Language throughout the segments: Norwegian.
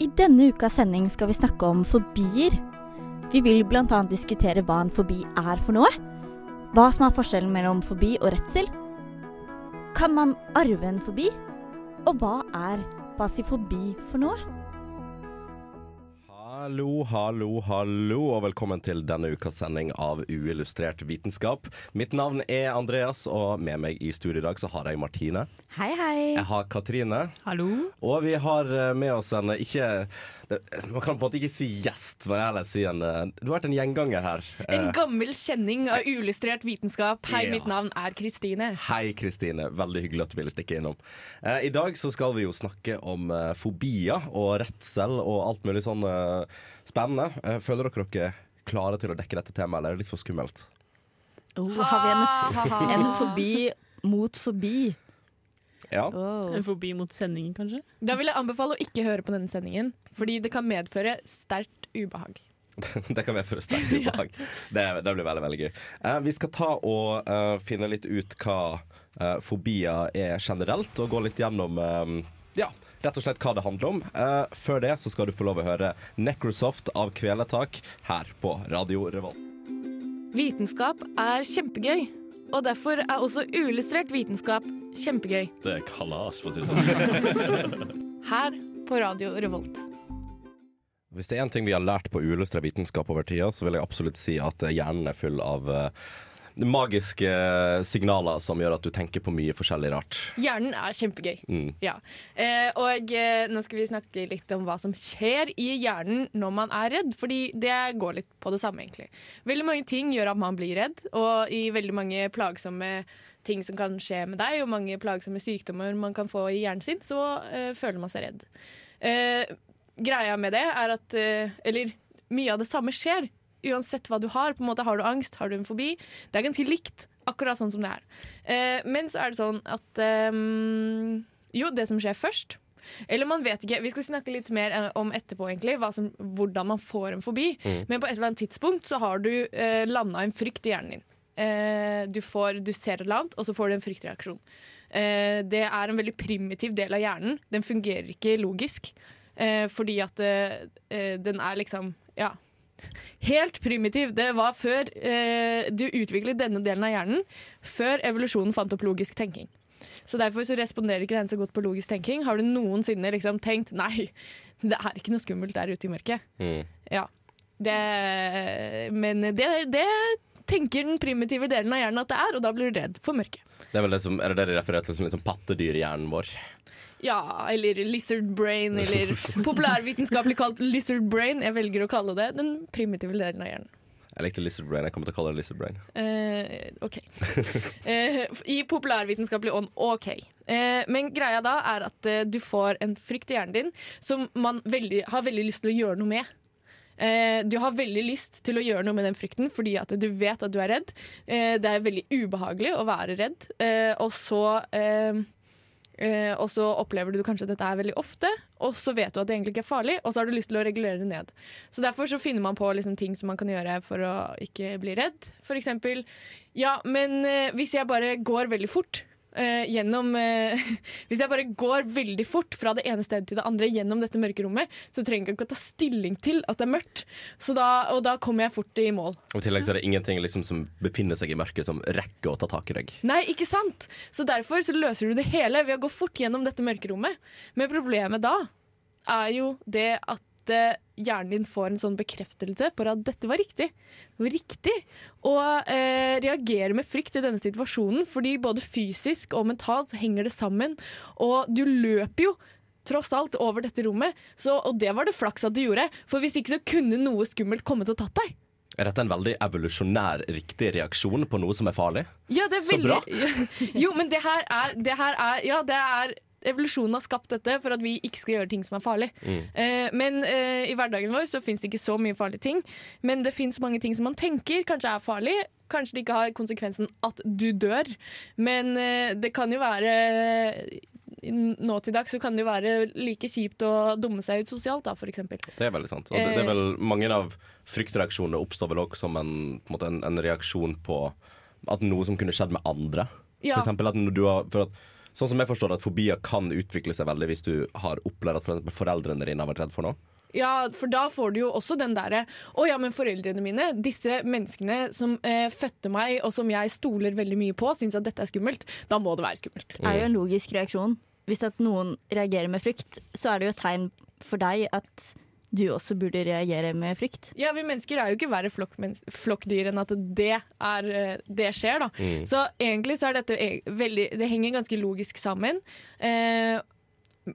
I denne ukas sending skal vi snakke om fobier. Vi vil bl.a. diskutere hva en fobi er for noe. Hva som er forskjellen mellom fobi og redsel. Kan man arve en fobi? Og hva er basifobi for noe? Hallo, hallo, hallo, og velkommen til denne ukas sending av Uillustrert vitenskap. Mitt navn er Andreas, og med meg i studio i dag så har jeg Martine. Hei, hei. Jeg har Katrine. Hallo. Og vi har eh, med oss en ikke Man kan på en måte ikke si gjest, men heller si en eh, Du har vært en gjenganger her. En Eh, gammel kjenning av uillustrert vitenskap. Hei, Ja. mitt navn er Kristine. Hei, Kristine. Veldig hyggelig at du ville stikke innom. Eh, I dag så skal vi jo snakke om fobier og redsel og alt mulig sånn spennende. Eh, føler dere dere klare til å dekke dette temaet, eller er det litt for skummelt? Oh, har vi en, en fobi mot fobi? Ja. Oh. En fobi mot sendingen, kanskje? Da vil jeg anbefale å ikke høre på denne sendingen, fordi det kan medføre sterkt ubehag. Det kan medføre sterkt ubehag. Det, det blir veldig veldig gøy. Eh, vi skal ta og uh, finne litt ut hva uh, fobier er generelt, og gå litt gjennom eh, ja, rett og slett hva det handler om. Eh, før det så skal du få lov å høre Necrosoft av Kveletak her på Radio Revolt. Vitenskap er kjempegøy, og derfor er også uillustrert vitenskap kjempegøy. Det er kalas, for å si det sånn. Her på Radio Revolt. Hvis det er én ting vi har lært på uillustrert vitenskap over tida, så vil jeg absolutt si at hjernen er full av eh, magiske signaler som gjør at du tenker på mye forskjellig rart. Hjernen er kjempegøy. Mm. Ja. Eh, og eh, nå skal vi snakke litt om hva som skjer i hjernen når man er redd, fordi det går litt på det samme, egentlig. Veldig mange ting gjør at man blir redd, og i veldig mange plagsomme ting som kan skje med deg, og mange plagsomme sykdommer man kan få i hjernen sin, så eh, føler man seg redd. Eh, greia med det er at eh, Eller mye av det samme skjer. Uansett hva du har. på en måte Har du angst, har du en fobi. Det er ganske likt, akkurat sånn som det er. Eh, men så er det sånn at eh, Jo, det som skjer først eller man vet ikke, Vi skal snakke litt mer eh, om etterpå egentlig, som, hvordan man får en fobi. Men på et eller annet tidspunkt så har du eh, landa en frykt i hjernen din. Eh, du, får, du ser et eller annet, og så får du en fryktreaksjon. Eh, det er en veldig primitiv del av hjernen. Den fungerer ikke logisk. Eh, fordi at den er liksom Ja. Helt primitiv. Det var før eh, du utviklet denne delen av hjernen, før evolusjonen fant opp logisk tenking. Så Derfor så responderer ikke den så godt på logisk tenking. Har du noensinne liksom tenkt nei, det er ikke noe skummelt der ute i mørket? Mm. Ja. Det, men det, det tenker den primitive delen av hjernen at det er, og da blir du redd for mørket. Det er vel det som, er det det refererer til som liksom pattedyr i hjernen vår? Ja, eller lizard brain, eller populærvitenskapelig kalt lizard brain. Jeg velger å kalle det den primitive delen av hjernen. Jeg likte lizard brain. Jeg kommer til å kalle det lizard brain. Eh, OK. Eh, I populærvitenskapelig ånd, OK. Eh, men greia da er at eh, du får en frykt i hjernen din som man veldig, har veldig lyst til å gjøre noe med. Eh, du har veldig lyst til å gjøre noe med den frykten fordi at du vet at du er redd. Eh, det er veldig ubehagelig å være redd, og så Eh, og så opplever du kanskje at dette er veldig ofte, og så vet du at det egentlig ikke er farlig, og så har du lyst til å regulere det ned. Så Derfor så finner man på liksom ting som man kan gjøre for å ikke bli redd. For eksempel Ja, men eh, hvis jeg bare går veldig fort eh, gjennom uh, Hvis jeg bare går veldig fort fra det ene stedet til det andre gjennom dette mørke rommet, så trenger jeg ikke å ta stilling til at det er mørkt. Så da, og da kommer jeg fort i mål. Og I tillegg så er det ingenting liksom, som befinner seg i mørket, som rekker å ta tak i deg. Nei, ikke sant? Så derfor så løser du det hele ved å gå fort gjennom dette mørkerommet. Men problemet da er jo det at eh, hjernen din får en sånn bekreftelse på at dette var riktig. Det var riktig å eh, reagere med frykt i denne situasjonen, fordi både fysisk og mentalt så henger det sammen. Og du løper jo tross alt over dette rommet, så, og det var det flaks at du gjorde. For hvis ikke så kunne noe skummelt kommet og tatt deg. Er dette en veldig evolusjonær riktig reaksjon på noe som er farlig? Ja, det er Så veldig, Jo, men det her er, det her er Ja, det er evolusjonen har skapt dette for at vi ikke skal gjøre ting som er farlig. Eh, men eh, i hverdagen vår så fins det ikke så mye farlige ting. Men det fins mange ting som man tenker kanskje er farlig. Kanskje det ikke har konsekvensen at du dør, men eh, det kan jo være nå til dags så kan det jo være like kjipt å dumme seg ut sosialt, da, eksempel. Det er veldig sant. Og det, det er vel, mange av fryktreaksjonene oppstår vel også som en, på en, måte, en, en reaksjon på at noe som kunne skjedd med andre. Ja. For eksempel at du har for at, Sånn som jeg forstår at fobier kan utvikle seg veldig hvis du har opplevd at for foreldrene dine har vært redd for noe. Ja, for da får du jo også den derre Å ja, men foreldrene mine, disse menneskene som eh, fødte meg, og som jeg stoler veldig mye på, syns at dette er skummelt. Da må det være skummelt. Det er jo en logisk reaksjon. Hvis at noen reagerer med frykt, så er det jo et tegn for deg at du også burde reagere med frykt. Ja, vi mennesker er jo ikke verre flokkmens- flokkdyr enn at det, er, eh, det skjer, da. Så egentlig så er dette e- veldig Det henger ganske logisk sammen. Eh,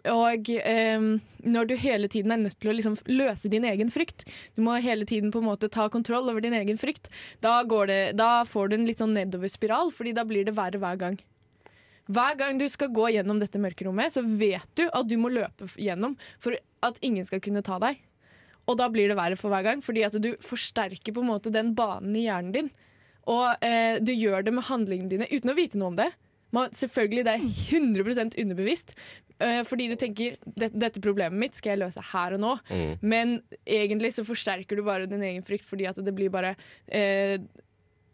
og eh, når du hele tiden er nødt til å liksom løse din egen frykt, du må hele tiden på en måte ta kontroll over din egen frykt, da, går det, da får du en litt sånn nedoverspiral, fordi da blir det verre hver gang. Hver gang du skal gå gjennom dette mørkerommet, så vet du at du må løpe gjennom for at ingen skal kunne ta deg. Og da blir det verre for hver gang, fordi at du forsterker på en måte den banen i hjernen din. Og eh, du gjør det med handlingene dine uten å vite noe om det. Man, selvfølgelig, det er 100 underbevisst. eh, fordi du tenker dette, dette problemet mitt skal jeg løse her og nå. Men egentlig så forsterker du bare din egen frykt fordi at det blir bare eh,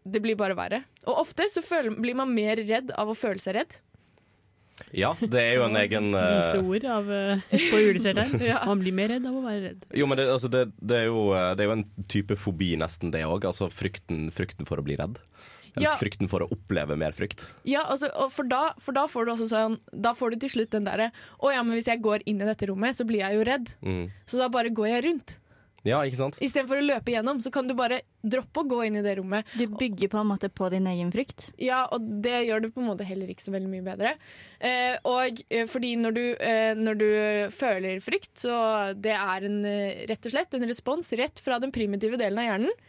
Det blir bare verre. Og ofte så føler, blir man mer redd av å føle seg redd. Ja, det er jo en egen Vise ord av, uh, på juleserien. Ja. Man blir mer redd av å være redd. Jo, men det, altså det, det, er jo, eh, det er jo en type fobi, nesten, det òg. Altså frykten, frykten for å bli redd. Ja. frykten for å oppleve mer frykt. Ja, altså, og for, da, for da får du også sånn Da får du til slutt den derre Å ja, men hvis jeg går inn i dette rommet, så blir jeg jo redd. Mm. Så da bare går jeg rundt. Ja, ikke sant? Istedenfor å løpe gjennom, så kan du bare droppe å gå inn i det rommet. Du bygger på en måte på din egen frykt. Ja, og det gjør det på en måte heller ikke så veldig mye bedre. Eh, og eh, fordi når du, eh, når du føler frykt, så det er en, eh, rett og slett en respons rett fra den primitive delen av hjernen.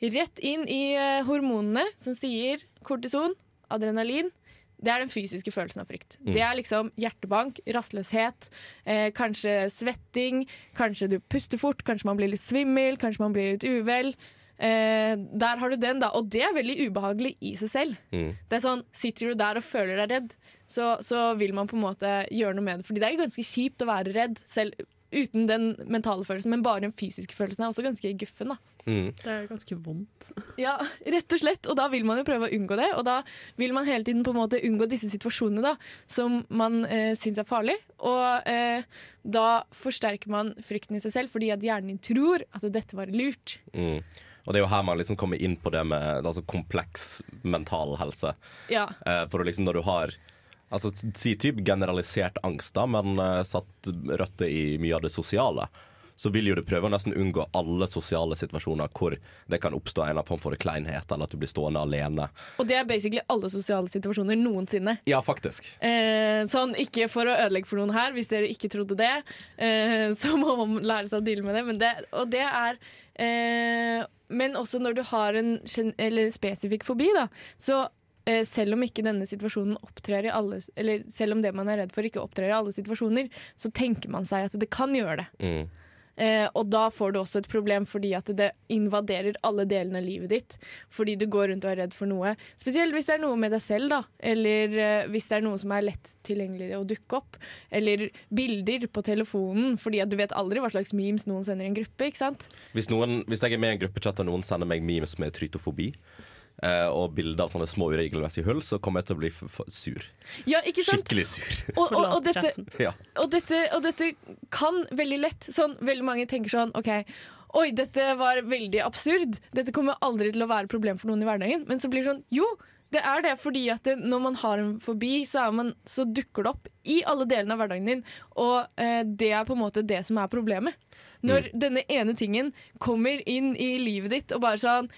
Rett inn i eh, hormonene som sier kortison, adrenalin. Det er den fysiske følelsen av frykt. Det er liksom hjertebank, rastløshet, eh, kanskje svetting, kanskje du puster fort, kanskje man blir litt svimmel, kanskje man blir litt uvel. Eh, der har du den, da. Og det er veldig ubehagelig i seg selv. Mm. Det er sånn, Sitter du der og føler deg redd, så, så vil man på en måte gjøre noe med det. Fordi det er ganske kjipt å være redd, selv uten den mentale følelsen. Men bare den fysiske følelsen er også ganske guffen. da. Mm. Det er ganske vondt. Ja, rett og slett. Og da vil man jo prøve å unngå det. Og da vil man hele tiden på en måte unngå disse situasjonene da, som man eh, syns er farlig. Og eh, da forsterker man frykten i seg selv, fordi at hjernen din tror at dette var lurt. Mm. Og det er jo her man liksom kommer inn på det med altså, kompleks mental helse. Ja, Eh, for liksom når du har Altså Si typ generalisert angst, da, men uh, satt røtter i mye av det sosiale. Så vil jo du prøve å nesten unngå alle sosiale situasjoner hvor det kan oppstå en form for kleinhet, eller at du blir stående alene. Og det er basically alle sosiale situasjoner noensinne. Ja, faktisk. Eh, sånn, Ikke for å ødelegge for noen her, hvis dere ikke trodde det. Eh, så må man lære seg å deale med det. Men det og det er eh, Men også når du har en eller spesifikk fobi, da, så selv om ikke denne situasjonen opptrer i alle Eller selv om det man er redd for, ikke opptrer i alle situasjoner, så tenker man seg at det kan gjøre det. Mm. Eh, og da får du også et problem fordi at det invaderer alle delene av livet ditt. Fordi du går rundt og er redd for noe. Spesielt hvis det er noe med deg selv, da. Eller eh, hvis det er noe som er lett tilgjengelig å dukke opp. Eller bilder på telefonen, fordi at du vet aldri hva slags memes noen sender i en gruppe. ikke sant? Hvis, noen, hvis jeg er med i en gruppechat og noen sender meg memes med trytofobi, eh, og bilder av sånne små uregelmessige hull, så kommer jeg til å bli f f sur. Ja, ikke sant? Skikkelig sur. Og, og, og, dette, og, dette, og dette kan veldig lett sånn, Veldig mange tenker sånn OK. Oi, dette var veldig absurd. Dette kommer aldri til å være et problem for noen i hverdagen. Men så blir det sånn Jo, det er det fordi at det, når man har en fobi, så, er man, så dukker det opp i alle delene av hverdagen din. Og eh, det er på en måte det som er problemet. Når denne ene tingen kommer inn i livet ditt og bare sånn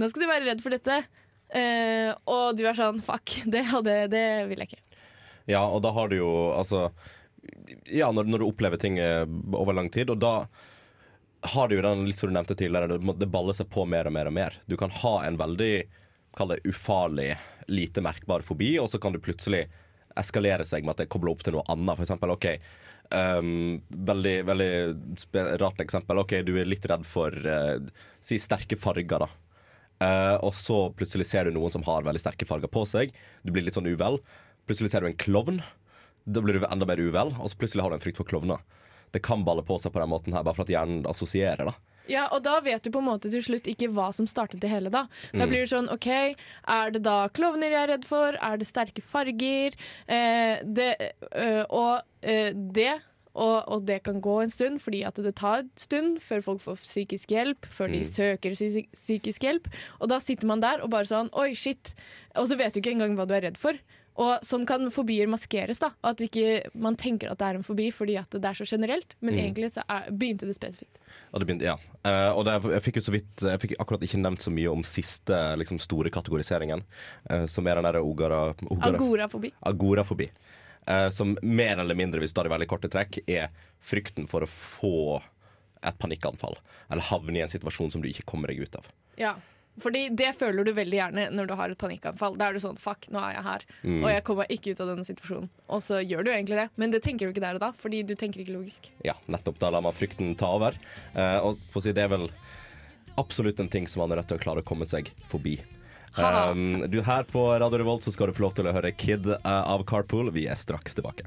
Nå skal du være redd for dette. Eh, og du er sånn Fuck, det, det, det vil jeg ikke. Ja, og da har du jo altså Ja, når, når du opplever ting eh, over lang tid, og da har du jo den litt som du nevnte tidligere, det, baller seg på mer og mer og mer. Du kan ha en veldig kall det ufarlig, lite merkbar fobi, og så kan du plutselig eskalere seg med at det kobler opp til noe annet. For eksempel, OK um, Veldig, veldig rart eksempel. OK, du er litt redd for uh, Si sterke farger, da. Eh, og så plutselig ser du noen som har veldig sterke farger på seg. Du blir litt sånn uvel. Plutselig ser du en klovn. Da blir du enda mer uvel, og så plutselig har du en frykt for klovner. Det kan balle på seg på den måten her, bare for at hjernen assosierer. da Ja, og da vet du på en måte til slutt ikke hva som startet det hele, da. Da Mm. blir det sånn OK, er det da klovner jeg er redd for? Er det sterke farger? Eh, det, øh, og øh, det og, og det kan gå en stund, fordi at det tar en stund før folk får psykisk hjelp, før de Mm. søker psykisk hjelp. Og da sitter man der og bare sånn Oi, shit. Og så vet du ikke engang hva du er redd for. Og sånn kan fobier maskeres. da At ikke man tenker at det er en fobi fordi at det er så generelt, men Mm. egentlig så er, begynte det spesifikt. Ja, det begynte, ja. Uh, og det, jeg fikk jo så vidt Jeg fikk akkurat ikke nevnt så mye om siste liksom, store kategoriseringen, uh, som er den derre Agorafobi. agorafobi. Eh, som mer eller mindre, hvis det er veldig korte trekk, er frykten for å få et panikkanfall. Eller havne i en situasjon som du ikke kommer deg ut av. Ja. Fordi det føler du veldig gjerne når du har et panikkanfall. Da er du sånn fuck, nå er jeg her, Mm. og jeg kommer ikke ut av denne situasjonen. Og så gjør du egentlig det, men det tenker du ikke der og da, fordi du tenker ikke logisk. Ja, nettopp. Da lar man frykten ta over. Eh, og det er vel absolutt en ting som man er nødt til å klare å komme seg forbi. Um, du Her på Radio Revolt så skal du få lov til å høre Kid eh, av Carpool. Vi er straks tilbake.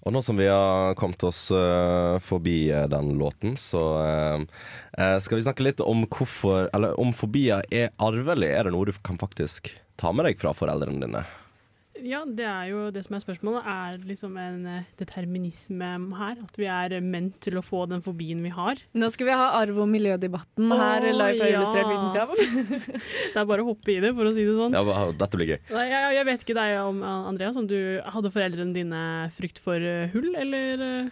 Og nå som vi har kommet oss uh, forbi eh, den låten, så uh, skal vi snakke litt om hvorfor Eller om fobier er arvelig. Er det noe du kan faktisk ta med deg fra foreldrene dine? Ja, det er jo det som er spørsmålet. Er det liksom en eh, determinisme her? At vi er eh, ment til å få den fobien vi har? Nå skal vi ha arv- og miljødebatten her live fra ja. Illustrert vitenskap. Det er bare å hoppe i det, for å si det sånn. Ja, dette blir gøy. Nei, Jeg, jeg vet ikke deg om Andreas, om du hadde foreldrene dine frykt for eh, hull, eller eh?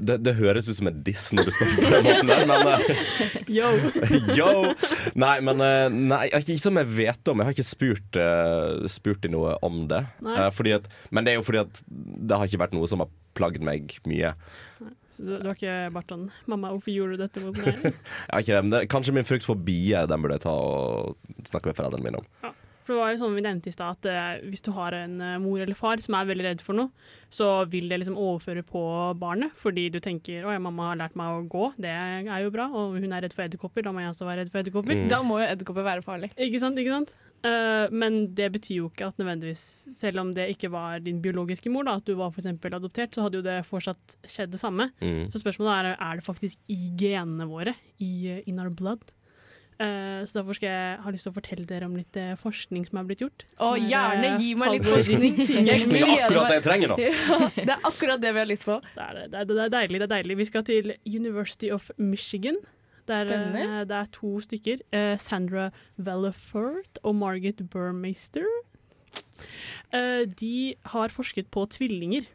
Det, det høres ut som en diss når du spør på den måten der, men eh, Yo! Yo! Nei, men eh, nei, ikke som jeg vet om. Jeg har ikke spurt, uh, spurt de noe om det. At, men det er jo fordi at det har ikke vært noe som har plagd meg mye. Så du, du har ikke vært sånn 'Mamma, hvorfor gjorde du dette mot meg?' Jeg har ikke det, men det, kanskje min frykt for bier, den burde jeg ta og snakke med foreldrene mine om. For det var jo sånn vi nevnte i stad, at eh, hvis du har en eh, mor eller far som er veldig redd for noe, så vil det liksom overføre på barnet, fordi du tenker 'Å ja, mamma har lært meg å gå, det er jo bra', og hun er redd for edderkopper, da må jeg også være redd for edderkopper. Mm. Da må jo edderkopper være farlig. Ikke sant, ikke sant? Eh, men det betyr jo ikke at nødvendigvis, selv om det ikke var din biologiske mor, da, at du var for eksempel adoptert, så hadde jo det fortsatt skjedd det samme. Mm. Så spørsmålet er er det faktisk i genene våre, i in our blood. Eh, så derfor skal jeg ha lyst til å fortelle dere om litt eh, forskning som er blitt gjort. Å, er, gjerne eh, gi meg litt forskning! forskning. er. Akkurat det jeg trenger nå! Ja, det er akkurat det vi har lyst på. Det er, det, er, det er deilig. det er deilig. Vi skal til University of Michigan. Der, Spennende. det er to stykker. Sandra Vellefort og Margaret Burmeister. Eh, de har forsket på tvillinger.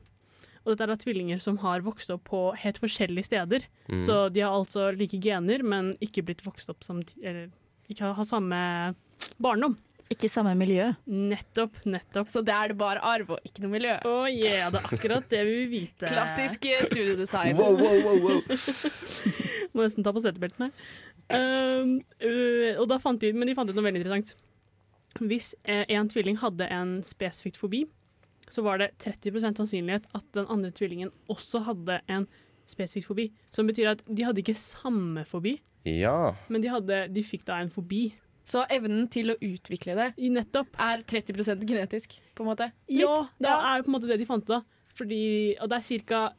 Og dette er da tvillinger som har vokst opp på helt forskjellige steder. Mm. Så de har altså like gener, men ikke blitt vokst opp samtidig Eller ikke har samme barndom. Ikke samme miljø. Nettopp, nettopp. Så det er det bare arv og ikke noe miljø. Å yeah, det er akkurat det vi vil vite. Klassisk eh, studiedesign. Wow, wow, wow, wow. Må nesten ta på setebeltene. Um, uh, og da fant de, men de fant ut noe veldig interessant. Hvis eh, en tvilling hadde en spesifikk fobi, så var det 30% sannsynlighet at den andre tvillingen også hadde en spesifikk fobi. Som betyr at de hadde ikke samme fobi, Ja. men de, hadde, de fikk da en fobi. Så evnen til å utvikle det I nettopp. er 30% genetisk, på en måte? Ja, det Ja. er på en måte det de fant ut da. Fordi, og det er ca.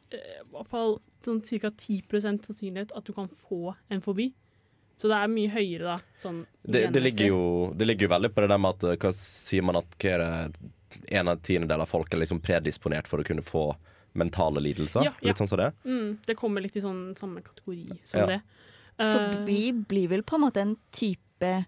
Sånn cirka 10% sannsynlighet at du kan få en fobi. Så det er mye høyere, da. Sånn Det, det, ligger jo, det ligger jo veldig på det der med at eh, Hva sier man at hva er det, en av tiendedel av folk er liksom predisponert for å kunne få mentale lidelser? Ja, ja. Litt sånn som det? Mm, det kommer litt i sånn samme kategori som Ja. det. For vi blir vel på en måte en type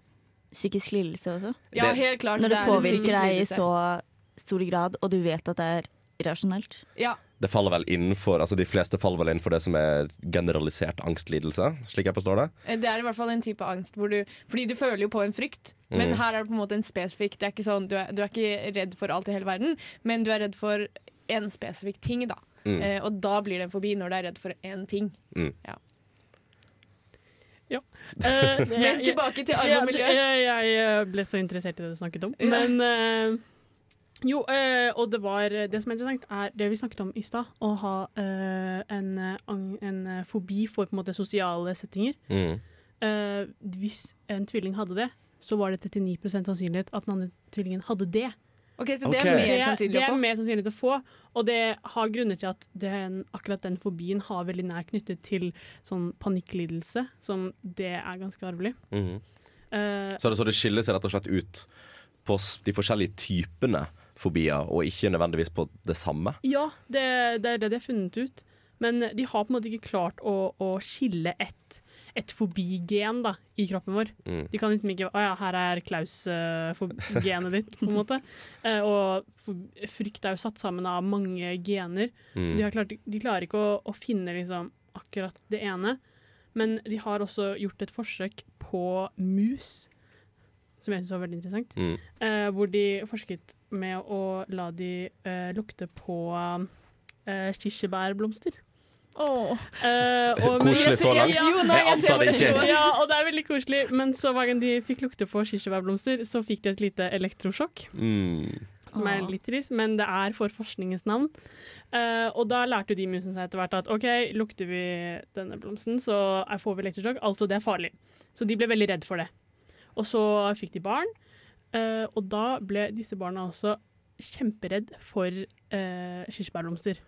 psykisk lidelse også? Ja, helt klart. Når det det påvirker deg i så stor grad, og du vet at det er irrasjonelt. Ja. Det faller vel innenfor, altså De fleste faller vel innenfor det som er generalisert angstlidelse, slik jeg forstår det. Eh, Det er i hvert fall en type angst hvor du Fordi du føler jo på en frykt, men Mm. her er det på en måte en spesifikk Det er ikke sånn, du er, du er ikke redd for alt i hele verden, men du er redd for en spesifikk ting, da. Mm. Eh, og da blir det en fobi når du er redd for én ting. Mm. Ja. Eh, Men tilbake til arv og miljø. Jeg, jeg ble så interessert i det du snakket om. Ja. Men eh, jo, eh, og det var Det som er interessant, er det vi snakket om i stad. Å ha eh, en, eh, en eh, fobi for på en måte sosiale settinger. Mm. Eh, hvis en tvilling hadde det, så var det 39 sannsynlighet at den andre tvillingen hadde det. Ok, Så det er mer det, sannsynlig det å er få? mer sannsynlig å få, og det har grunner til at den, akkurat den fobien har veldig nær knyttet til sånn panikklidelse, som det er ganske arvelig. Mhm. uh, Så, det, så det skiller seg rett og slett ut på de forskjellige typene fobier, og ikke nødvendigvis på det samme? Ja, det, det er det de har funnet ut. Men de har på en måte ikke klart å, å skille et, et fobigen da, i kroppen vår. Mm. De kan liksom ikke Å ja, her er Klaus-genet ditt, på en måte. Uh, og frykt er jo satt sammen av mange gener, Mm. så de, har klart, de klarer ikke å, å finne liksom akkurat det ene. Men de har også gjort et forsøk på mus, som jeg syns var veldig interessant. Mm. Uh, hvor de forsket med å la de eh, lukte på eh, kirsebærblomster. Oh. Eh, og- Koselig så langt. Ja, Jo, nei, Jeg antar det ikke. Ja, og det er veldig koselig. Men så hver gang de fikk lukte på kirsebærblomster, så fikk de et lite elektrosjokk. Mm. Som er litt trist, men det er for forskningens navn. Eh, og da lærte de musene seg etter hvert at OK, lukter vi denne blomsten, så får vi elektrosjokk. Altså, det er farlig. Så de ble veldig redd for det. Og så fikk de barn, eh, og da ble disse barna også kjemperedd for uh, kirsebærblomster.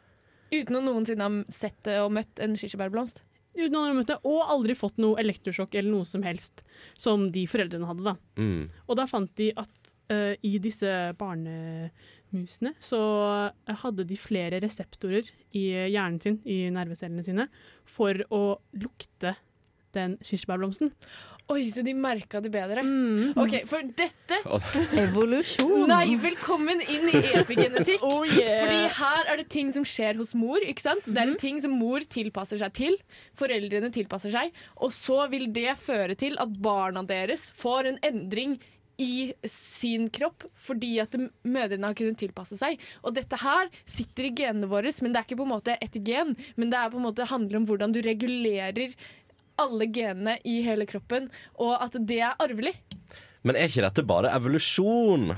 Uten å noensinne ha sett og møtt en kirsebærblomst? Uten å ha møtt det, og aldri fått noe elektrosjokk eller noe som helst som de foreldrene hadde. da. Mm. Og da fant de at uh, i disse barnemusene så hadde de flere reseptorer i hjernen sin, i nervecellene sine, for å lukte den kirsebærblomsten. Oi, så de merka det bedre? Mm. Ok, For dette Evolusjon. Nei, velkommen inn i epigenetikk. Oh, yeah. Fordi her er det ting som skjer hos mor. ikke sant? Det er en ting som mor tilpasser seg til. Foreldrene tilpasser seg. Og så vil det føre til at barna deres får en endring i sin kropp fordi at mødrene har kunnet tilpasse seg. Og dette her sitter i genene våre, men det er ikke på en måte et gen. Men det er på en måte handler om hvordan du regulerer alle genene i hele kroppen, og at det er arvelig. Men er ikke dette bare evolusjon?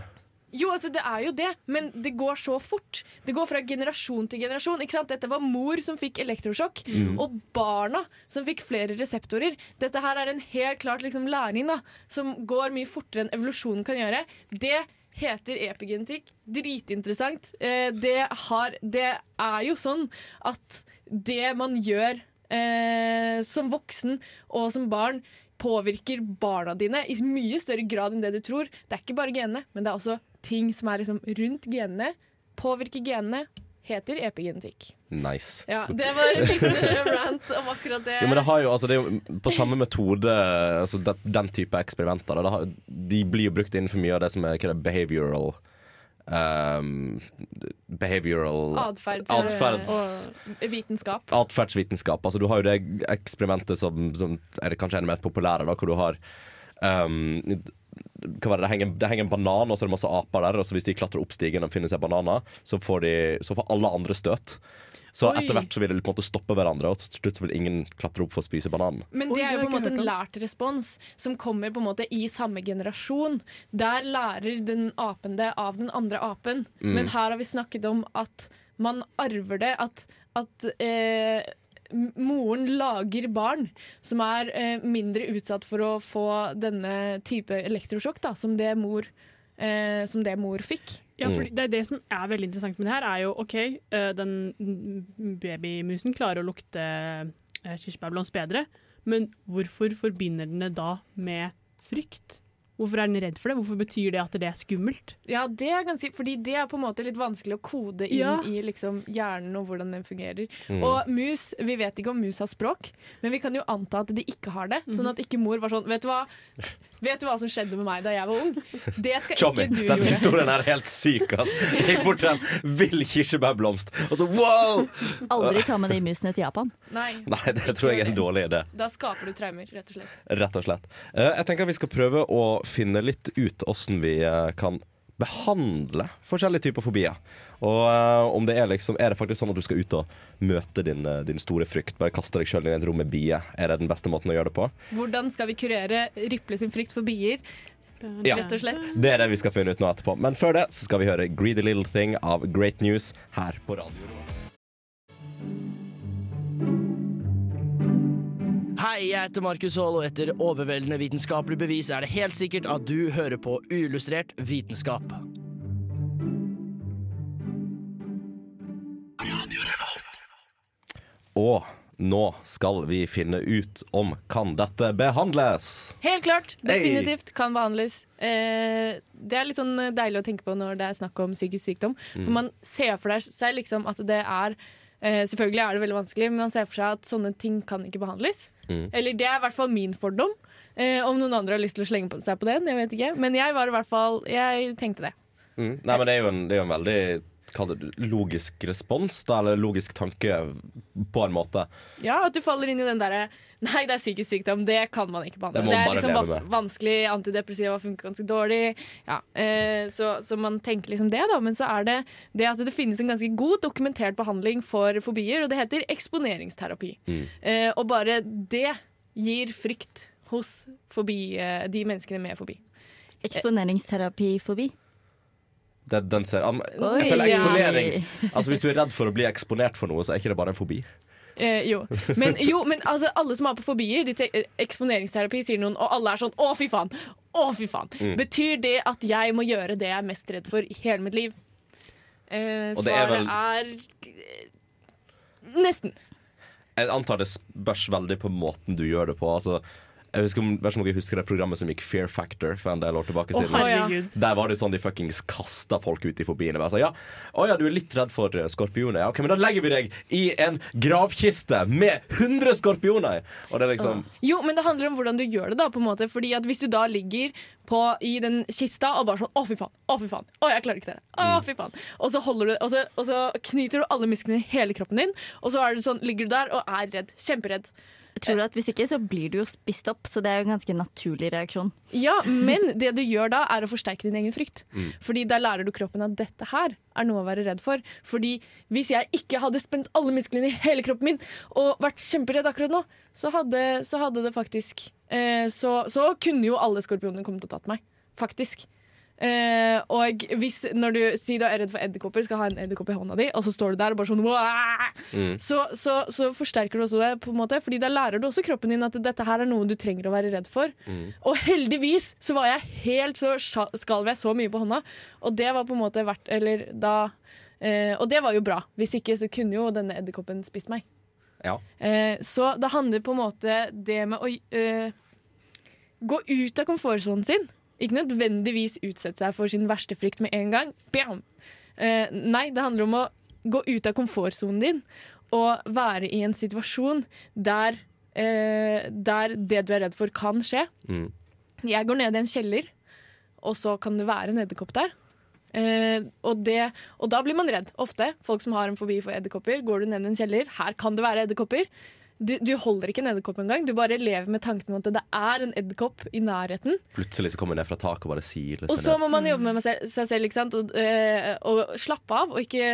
Jo, altså det er jo det, men det går så fort. Det går fra generasjon til generasjon. ikke sant? Dette var mor som fikk elektrosjokk, Mm. og barna som fikk flere reseptorer. Dette her er en helt klart liksom, læring da, som går mye fortere enn evolusjonen kan gjøre. Det heter epigenetikk. Dritinteressant. Eh, det, har, det er jo sånn at det man gjør eh, som voksen og som barn, påvirker barna dine i mye større grad enn det du tror. Det er ikke bare genene, men det er også ting som er liksom rundt genene. Påvirker genene. Heter epigenetikk. Nice. Ja, Det var en liten rant om akkurat det. Jo, men det, har jo, altså, det er jo på samme metode, altså, den, den type eksperimenter. har, de blir jo brukt innenfor mye av det som er er behavioral um, Behavioral Atferds- Atferds- Atferdsvitenskap. Altså, du har jo det eksperimentet som, som er kanskje enda mer populære, da, hvor du har um, det? Det, henger, det henger en banan, og så er det masse aper der. Og så hvis de klatrer opp stigen og finner seg bananer, så får, de, så får alle andre støt. Så Oi. etter hvert så vil de på en måte stoppe hverandre, og til slutt vil ingen klatre opp for å spise bananen. Men det er jo på en måte en lært respons som kommer på en måte i samme generasjon. Der lærer den apen det av den andre apen. Mm. Men her har vi snakket om at man arver det. At, at eh, moren lager barn som er eh, mindre utsatt for å få denne type elektrosjokk da, som det mor, eh, som det mor fikk. Ja, for det, er det som er veldig interessant med det her, er jo OK, eh, den babymusen klarer å lukte eh, kirsebærblomst bedre, men hvorfor forbinder den det da med frykt? Hvorfor er den redd for det? Hvorfor betyr det at det er skummelt? Ja, det er ganske, fordi det er på en måte litt vanskelig å kode inn Ja. i liksom hjernen og hvordan den fungerer. Mm. Og mus, vi vet ikke om mus har språk, men vi kan jo anta at de ikke har det. Sånn at ikke mor var sånn Vet du hva Vet du hva som skjedde med meg da jeg var ung? Det skal Tommy, ikke du gjøre. gjøre. historien er helt syk. ass. Jeg gikk bort til en vill kirsebærblomst, og så wow! Aldri ta med de musene til Japan. Nei, Nei, det tror jeg er en dårlig idé. da skaper du traumer, rett og slett. Rett og slett. Eh, Jeg tenker vi skal prøve å finne litt ut åssen vi eh, kan behandle forskjellige typer fobier. Og uh, om det er liksom Er det faktisk sånn at du skal ut og møte din, eh, din store frykt? Bare kaste deg sjøl i et rom med bier? Er det den beste måten å gjøre det på? Hvordan skal vi kurere Riple sin frykt for bier? Ja. Rett og slett. Det er det vi skal finne ut nå etterpå. Men før det så skal vi høre Greedy Little Thing av Great News her på radio. Hei, jeg heter Markus Haall, og etter overveldende vitenskapelig bevis er det helt sikkert at du hører på uillustrert vitenskap. Og nå skal vi finne ut om kan dette behandles. Helt klart. Hey. Definitivt kan behandles. Eh, det er litt sånn deilig å tenke på når det er snakk om psykisk sykdom. Mm. For man ser for seg liksom at det er eh, Selvfølgelig er det veldig vanskelig, men man ser for seg at sånne ting kan ikke behandles. Mm. Eller det er i hvert fall min fordom. Eh, om noen andre har lyst til å slenge på seg på den, jeg vet ikke. Men jeg var i hvert fall Jeg tenkte det. Mm. Nei, men det er jo en, det er jo en veldig det logisk respons, da, eller logisk tanke, på en måte. Ja, at du faller inn i den derre Nei, det er psykisk sykdom. Det kan man ikke behandle. Det Det, er liksom vans vanskelig. Antidepressiva funker ganske dårlig. Ja, eh, så, så man tenker liksom det, da. Men så er det det at det finnes en ganske god dokumentert behandling for fobier, og det heter eksponeringsterapi. Mm. Eh, og bare det gir frykt hos fobi, eh, de menneskene med fobi. Eksponeringsterapi-fobi. An- Oi. jeg føler eksponering. Altså Hvis du er redd for å bli eksponert for noe, så er ikke det bare en fobi. Eh, jo. Men, jo, men altså, alle som har på fobier, de te eh, eksponeringsterapi sier noen, og alle er sånn å, fy faen! Å, fy faen! Mm. Betyr det at jeg må gjøre det jeg er mest redd for i hele mitt liv? Eh, svaret er vel- er eh, Nesten. Jeg antar det spørs veldig på måten du gjør det på. Altså, jeg vet ikke om dere husker det programmet som gikk Fear Factor for en del år tilbake siden. herregud. Der var det sånn de fuckings kasta folk ut i fobiene. Og sa ja, å ja, du er litt redd for eh, skorpioner. Ja, ok, men da legger vi deg i en gravkiste med 100 skorpioner! Og det er liksom Jo, men det handler om hvordan du gjør det. da på en måte Fordi at Hvis du da ligger på, i den kista og bare sånn Å, fy faen! Å, fy faen! Å, jeg klarer ikke det. Å, fy faen Og så du Og så, og så knyter du alle musklene i hele kroppen din, og så er du sånn, ligger du der og er redd. Kjemperedd. Jeg tror at Hvis ikke så blir du jo spist opp, så det er jo en ganske naturlig reaksjon. Ja, men det du gjør da, er å forsterke din egen frykt. Mm. Fordi da lærer du kroppen at dette her er noe å være redd for. Fordi hvis jeg ikke hadde spent alle musklene i hele kroppen min og vært kjemperedd akkurat nå, så hadde, så hadde det faktisk eh, så, så kunne jo alle skorpionene kommet og tatt meg. Faktisk. Eh, og hvis når du sier du er redd for edderkopper, skal ha en edderkopp i hånda di, og så står du der og bare sånn Mm. så, så, så forsterker du også det, på en måte Fordi da lærer du også kroppen din at dette her er noe du trenger å være redd for. Mm. Og heldigvis så var jeg helt så skalv jeg så mye på hånda, og det var på en måte verdt Eller da eh, Og det var jo bra. Hvis ikke så kunne jo denne edderkoppen spist meg. Ja. Eh, så det handler på en måte det med å eh, gå ut av komfortsonen sin. Ikke nødvendigvis utsette seg for sin verste frykt med en gang. Eh, nei, det handler om å gå ut av komfortsonen din og være i en situasjon der, eh, der det du er redd for, kan skje. mm. Jeg går ned i en kjeller, og så kan det være en edderkopp der. Eh, og, det, og da blir man redd. Ofte. Folk som har en fobi for edderkopper. Går du ned i en kjeller, her kan det være edderkopper. Du, du holder ikke en edderkopp engang. Du bare lever med tanken om at det er en edderkopp i nærheten. Plutselig så kommer den ned fra taket og bare sier Og så må man jobbe med seg selv ikke sant? Og, øh, og slappe av, og ikke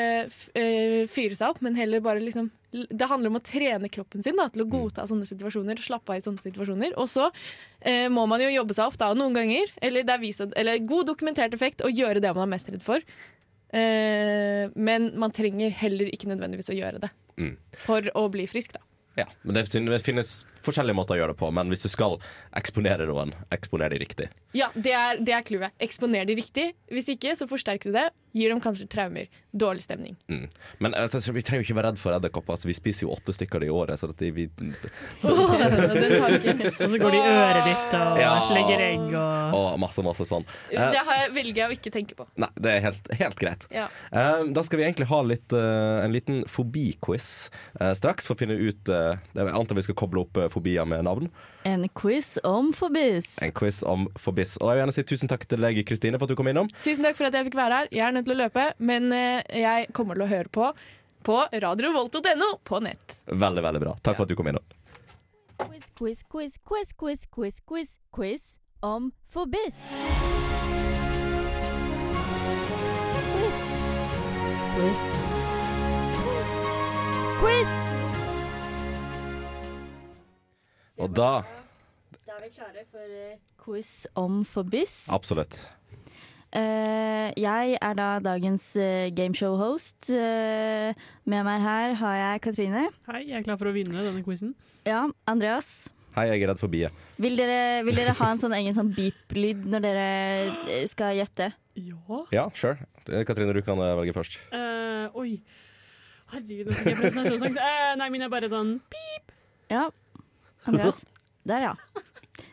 eh, fyre seg opp, men heller bare liksom Det handler om å trene kroppen sin da, til å godta sånne situasjoner slappe av i sånne situasjoner. Og så eh, må man jo jobbe seg opp da, noen ganger, eller det er vist, eller god dokumentert effekt, å gjøre det man er mest redd for. Eh, men man trenger heller ikke nødvendigvis å gjøre det Mm. for å bli frisk, da. Ja, men det det finnes forskjellige måter å gjøre det på, men hvis du skal eksponere noen, eksponer de riktig. Ja, det er, det clouet. Eksponer de riktig. Hvis ikke, så forsterker du det. Gir dem kanskje traumer, dårlig stemning. Mm. Men altså, så vi trenger jo ikke være redd for edderkopper. Altså, vi spiser jo åtte stykker i året. Så at vi oh, den. Og så går de i øret ditt og Ja. legger egg og Og masse, masse sånn. Eh, Det har jeg, velger jeg å ikke tenke på. Nei, det er helt, helt greit. Ja. Uh, da skal vi egentlig ha litt, uh, en liten fobiquiz uh, straks, for å finne ut uh, Jeg antar vi skal koble opp fobier med navn. En quiz om forbiss. En quiz om forbiss. Og jeg vil gjerne si tusen takk til deg, Kristine, for at du kom innom. Tusen takk for at jeg fikk være her. Jeg er nødt til å løpe, men eh, jeg kommer til å høre på på radiovolt.no på nett. Veldig, veldig bra. Takk for at du kom innom. Quiz, quiz, quiz, quiz, quiz, quiz, quiz, quiz om forbiss. Quiz. Quiz. Quiz. Quiz. Og da Da er vi klare for eh, quiz om forbis. Absolutt. Uh, jeg er da dagens uh, gameshow-host. Uh, med meg her har jeg Katrine. Hei, jeg er klar for å vinne denne quizen. Ja, Andreas. Hei, jeg er redd for biet. Vil dere, vil dere ha en sånn egen sånn beep-lyd når dere eh, skal gjette? Ja. Ja, sure. Eh, Katrine, du kan eh, velge først. Eh, oi. Herregud, nå fikk jeg presentasjonssang. Uh, nei, min er bare sånn pip. Ja. Andreas. Der, ja.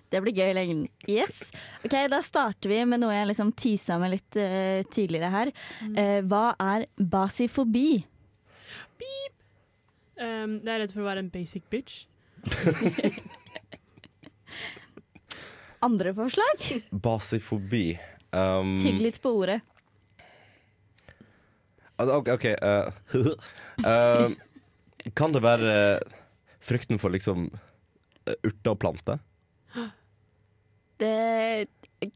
Det blir gøy i lengden. Yes. Ok, Da starter vi med noe jeg liksom tisa med litt uh, tidligere her. Uh, hva er basifobi? Um, jeg er redd for å være en basic bitch. Andre forslag? Basifobi. Um, Tygg litt på ordet. OK. ok, uh, kan det være frykten for liksom uh, urter og plante? Det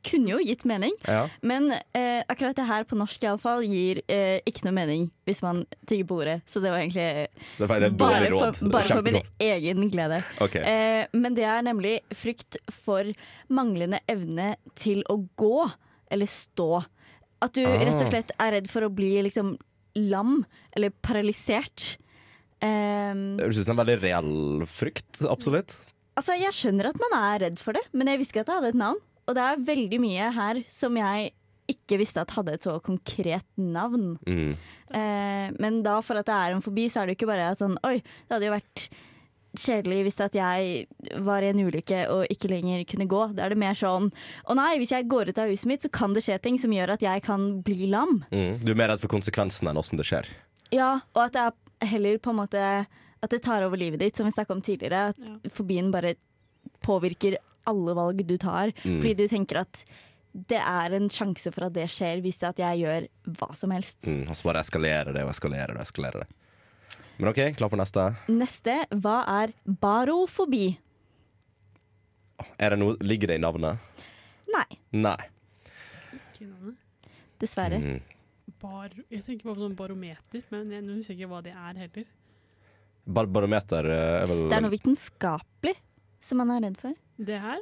kunne jo gitt mening, Ja. men eh, akkurat det her på norsk iallfall gir eh, ikke noe mening hvis man tygger på ordet. Så det var egentlig Det var bare for, bare for min egen glede. Okay. Eh, men det er nemlig frykt for manglende evne til å gå eller stå. At du Ah. rett og slett er redd for å bli liksom lam eller paralysert. Eh, Det høres ut som en veldig reell frykt. Absolutt. Altså, Jeg skjønner at man er redd for det, men jeg visste ikke at det hadde et navn. Og det er veldig mye her som jeg ikke visste at hadde et så konkret navn. Mm. Eh, men da for at det er en fobi, så er det jo ikke bare at sånn Oi, det hadde jo vært kjedelig hvis at jeg var i en ulykke og ikke lenger kunne gå. Da er det mer sånn Å nei, hvis jeg går ut av huset mitt, så kan det skje ting som gjør at jeg kan bli lam. Mm. Du er mer redd for konsekvensene enn åssen det skjer. Ja, og at det er heller på en måte At det tar over livet ditt, som vi snakka om tidligere. At fobien bare påvirker alle valg du tar. Mm. Fordi du tenker at det er en sjanse for at det skjer, hvis det at jeg gjør hva som helst. Mm. Og så bare eskalerer det og eskalerer det eskalerer det. Men OK, klar for neste. Neste, hva er barofobi? Er det noe, ligger det i navnet? Nei, Nei. dessverre. Mm. Bar jeg tenker på sånn barometer, men jeg husker ikke hva det er heller. Bar barometer eh, er vel Det er noe vitenskapelig som man er redd for. Det her?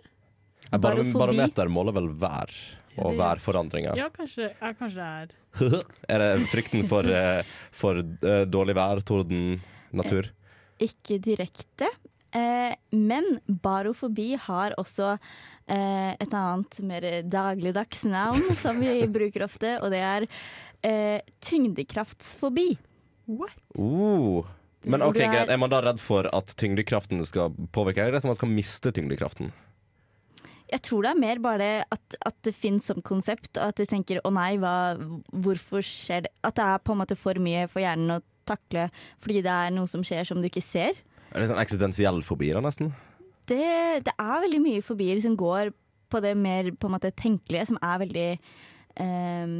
Bar. Barometer måler vel vær og værforandringer. Ja, kanskje, ja, kanskje det er er det frykten for, eh, for eh, dårlig vær, torden, natur? Ikke direkte. Eh, men barofobi har også eh, et annet mer dagligdags navn som vi bruker ofte, og det er eh, tyngdekraftsfobi. Uh. Men ok, er- greit. Er man da redd for at tyngdekraften skal påvirke? Eller er det som man skal miste tyngdekraften? Jeg tror det er mer bare det at, at det finnes som konsept, og at du tenker å nei, hva, hvorfor skjer det? At det er på en måte for mye for hjernen å takle fordi det er noe som skjer som du ikke ser. Er det sånn eksistensiell fobi, da, nesten? Det, det er veldig mye fobier som går på det mer på en måte tenkelige, som er veldig eh,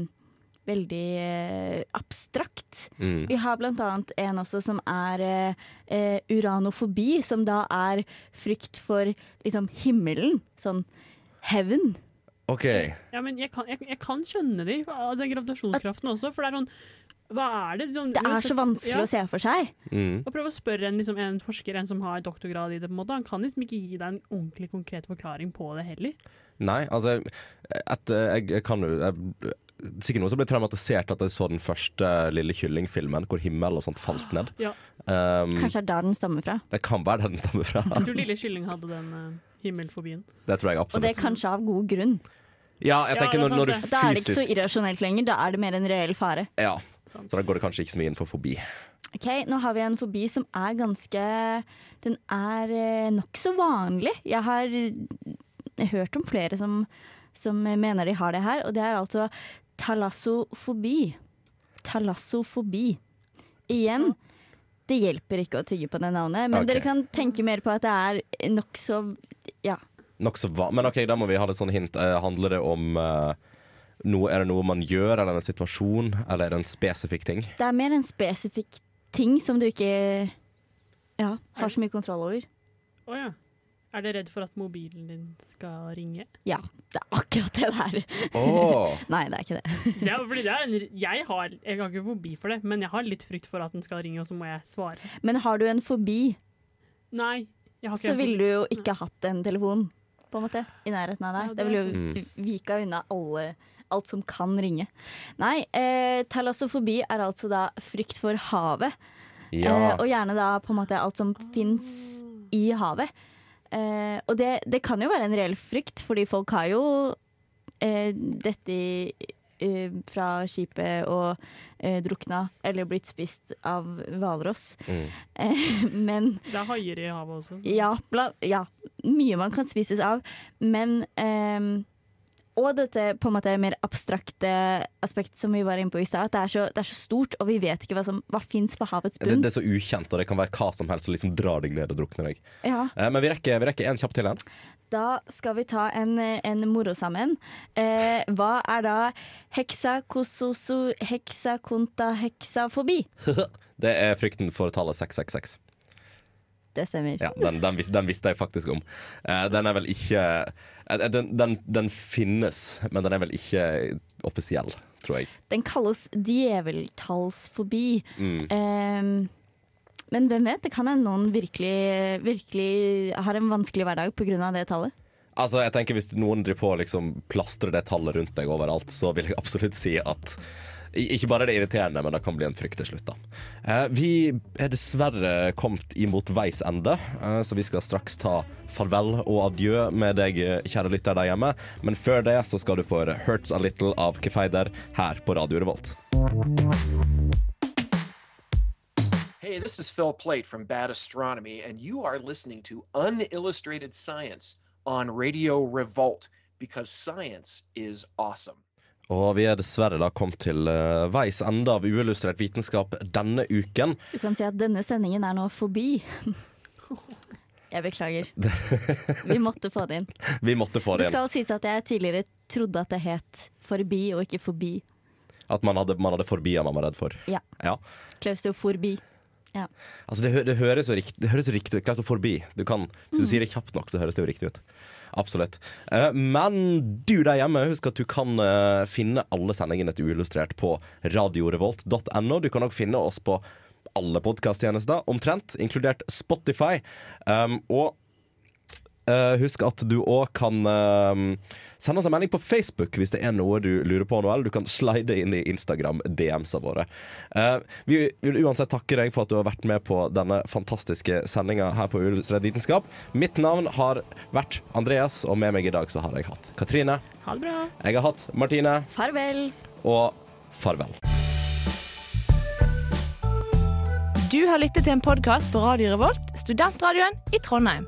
Veldig eh, abstrakt. Mm. Vi har blant annet en også som er eh, eh, uranofobi, som da er frykt for liksom himmelen. Sånn heaven. OK. Ja, men jeg kan, jeg, jeg kan skjønne det, av den gravitasjonskraften også, for det er sånn Hva er det? Sånn, Det er så vanskelig å se for seg. Mm. Og prøve å spørre en, liksom, en forsker, en som har doktorgrad i det, på en måte. Han kan liksom ikke gi deg en ordentlig konkret forklaring på det heller. Nei, altså et, jeg, jeg kan jo jeg, Sikkert noen som ble traumatisert at jeg så den første Lille Kylling-filmen, hvor himmel og sånt falt ned. Ja. Um, Kanskje det er der den stammer fra. det kan være der den stammer fra. Jeg tror Lille Kylling hadde den uh, himmelfobien. Det tror jeg Og det er kanskje av god grunn. Ja, jeg tenker når, når du Da er det ikke så irrasjonelt lenger, da er det mer en reell fare. Ja, så da går det kanskje ikke så mye inn for fobi. Ok, Nå har vi en fobi som er ganske Den er eh, nokså vanlig. Jeg har eh, hørt om flere som, som mener de har det her, og det er altså talassofobi. Talassofobi. Igjen, det hjelper ikke å tygge på det navnet, men okay. dere kan tenke mer på at det er nokså Ja. Nokså hva? Men OK, da må vi ha litt sånn hint. Eh, handler det om eh, noe, Er det noe man gjør, eller en situasjon, eller er det en spesifikk ting? Det er mer en spesifikk ting som du ikke ja, har så mye kontroll over. Å ja. Er du redd for at mobilen din skal ringe? Ja, det er akkurat det det er. Åh. Nei, det er ikke det. Det er, fordi det er en, jeg, har, jeg har ikke fobi for det, men jeg har litt frykt for at den skal ringe, og så må jeg svare. Men har du en fobi, Nei. Jeg har ikke så ville du jo ikke hatt en telefon på en måte, i nærheten av deg. Ja, det det ville jo vika unna alle, alt som kan ringe. Nei, eh, talassofobi er altså da frykt for havet. Ja. Eh, og gjerne da på en måte alt som fins i havet. Eh, og det, det kan jo være en reell frykt, fordi folk har jo eh, dette i, eh, fra skipet og eh, drukna eller blitt spist av hvalross. Mm. Eh, men Det er haier i havet også. ja, bla, ja, mye man kan spises av. Men ehm, Og dette på en måte mer abstrakte aspekt som vi var inne på i stad. At det er, så, det er så stort, og vi vet ikke hva som hva fins på havets bunn. det er så ukjent, og det kan være hva som helst som liksom drar deg ned og drukner deg. Ja. Eh, men vi rekker, vi rekker en kjapp til en. Da skal vi ta en, en moro sammen. Eh, hva er da heksakososo, heksakonta, heksafobi? det er frykten for tallet 666. Det stemmer. Ja, den, den, vis, den visste jeg faktisk om. Uh, den er vel ikke uh, den, den, den finnes, men den er vel ikke offisiell, tror jeg. Den kalles djeveltallsfobi. Mm. Uh, men hvem vet, det kan hende noen virkelig, virkelig har en vanskelig hverdag pga. det tallet. Altså, jeg tenker Hvis noen driver på å liksom plastrer det tallet rundt deg overalt, så vil jeg absolutt si at ikke bare er det irriterende, men det kan bli en frykt til slutt. da. Eh, vi er dessverre kommet imot veis ende, eh, så vi skal straks ta farvel og adjø med deg, kjære lytter der hjemme. Men før det så skal du få 'Hurts a Little' av Kefeider her på Radio Revolt. Hey, this is Phil Plate from Bad Astronomy, and you are listening to Unillustrated Science on Radio Revolt because science is awesome. Og vi er dessverre da kommet til uh, veis ende av uillustrert vitenskap denne uken. Du kan si at denne sendingen er nå forbi. Jeg beklager. Vi måtte få det inn. Vi måtte få Det det inn. skal sies at jeg tidligere trodde at det het forbi og ikke forbi. At man hadde, man hadde forbier man var redd for. Ja. Ja. Klaustoforbi. Ja. Altså det, det høres jo riktig, det høres riktig ut. Forbi. Du kan, hvis du sier det kjapt nok, så høres det jo riktig ut. Absolutt. Uh, men du der hjemme, husk at du kan uh, finne alle sendingene til Uillustrert på radiorevolt.no. Du kan òg finne oss på alle podkasttjenester, omtrent, inkludert Spotify. Um, og husk at du òg kan eh, sende oss en melding på Facebook hvis det er noe du lurer på nå, eller du kan slide inn i Instagram-DM-sa våre. Eh, vi vil uansett takke deg for at du har vært med på denne fantastiske sendinga her på Uillustrert vitenskap. Mitt navn har vært Andreas, og med meg i dag så har jeg hatt Katrine. Ha det bra. Jeg har hatt Martine. Farvel. Og farvel. Du har lyttet til en podkast på Radio Revolt, studentradioen i Trondheim.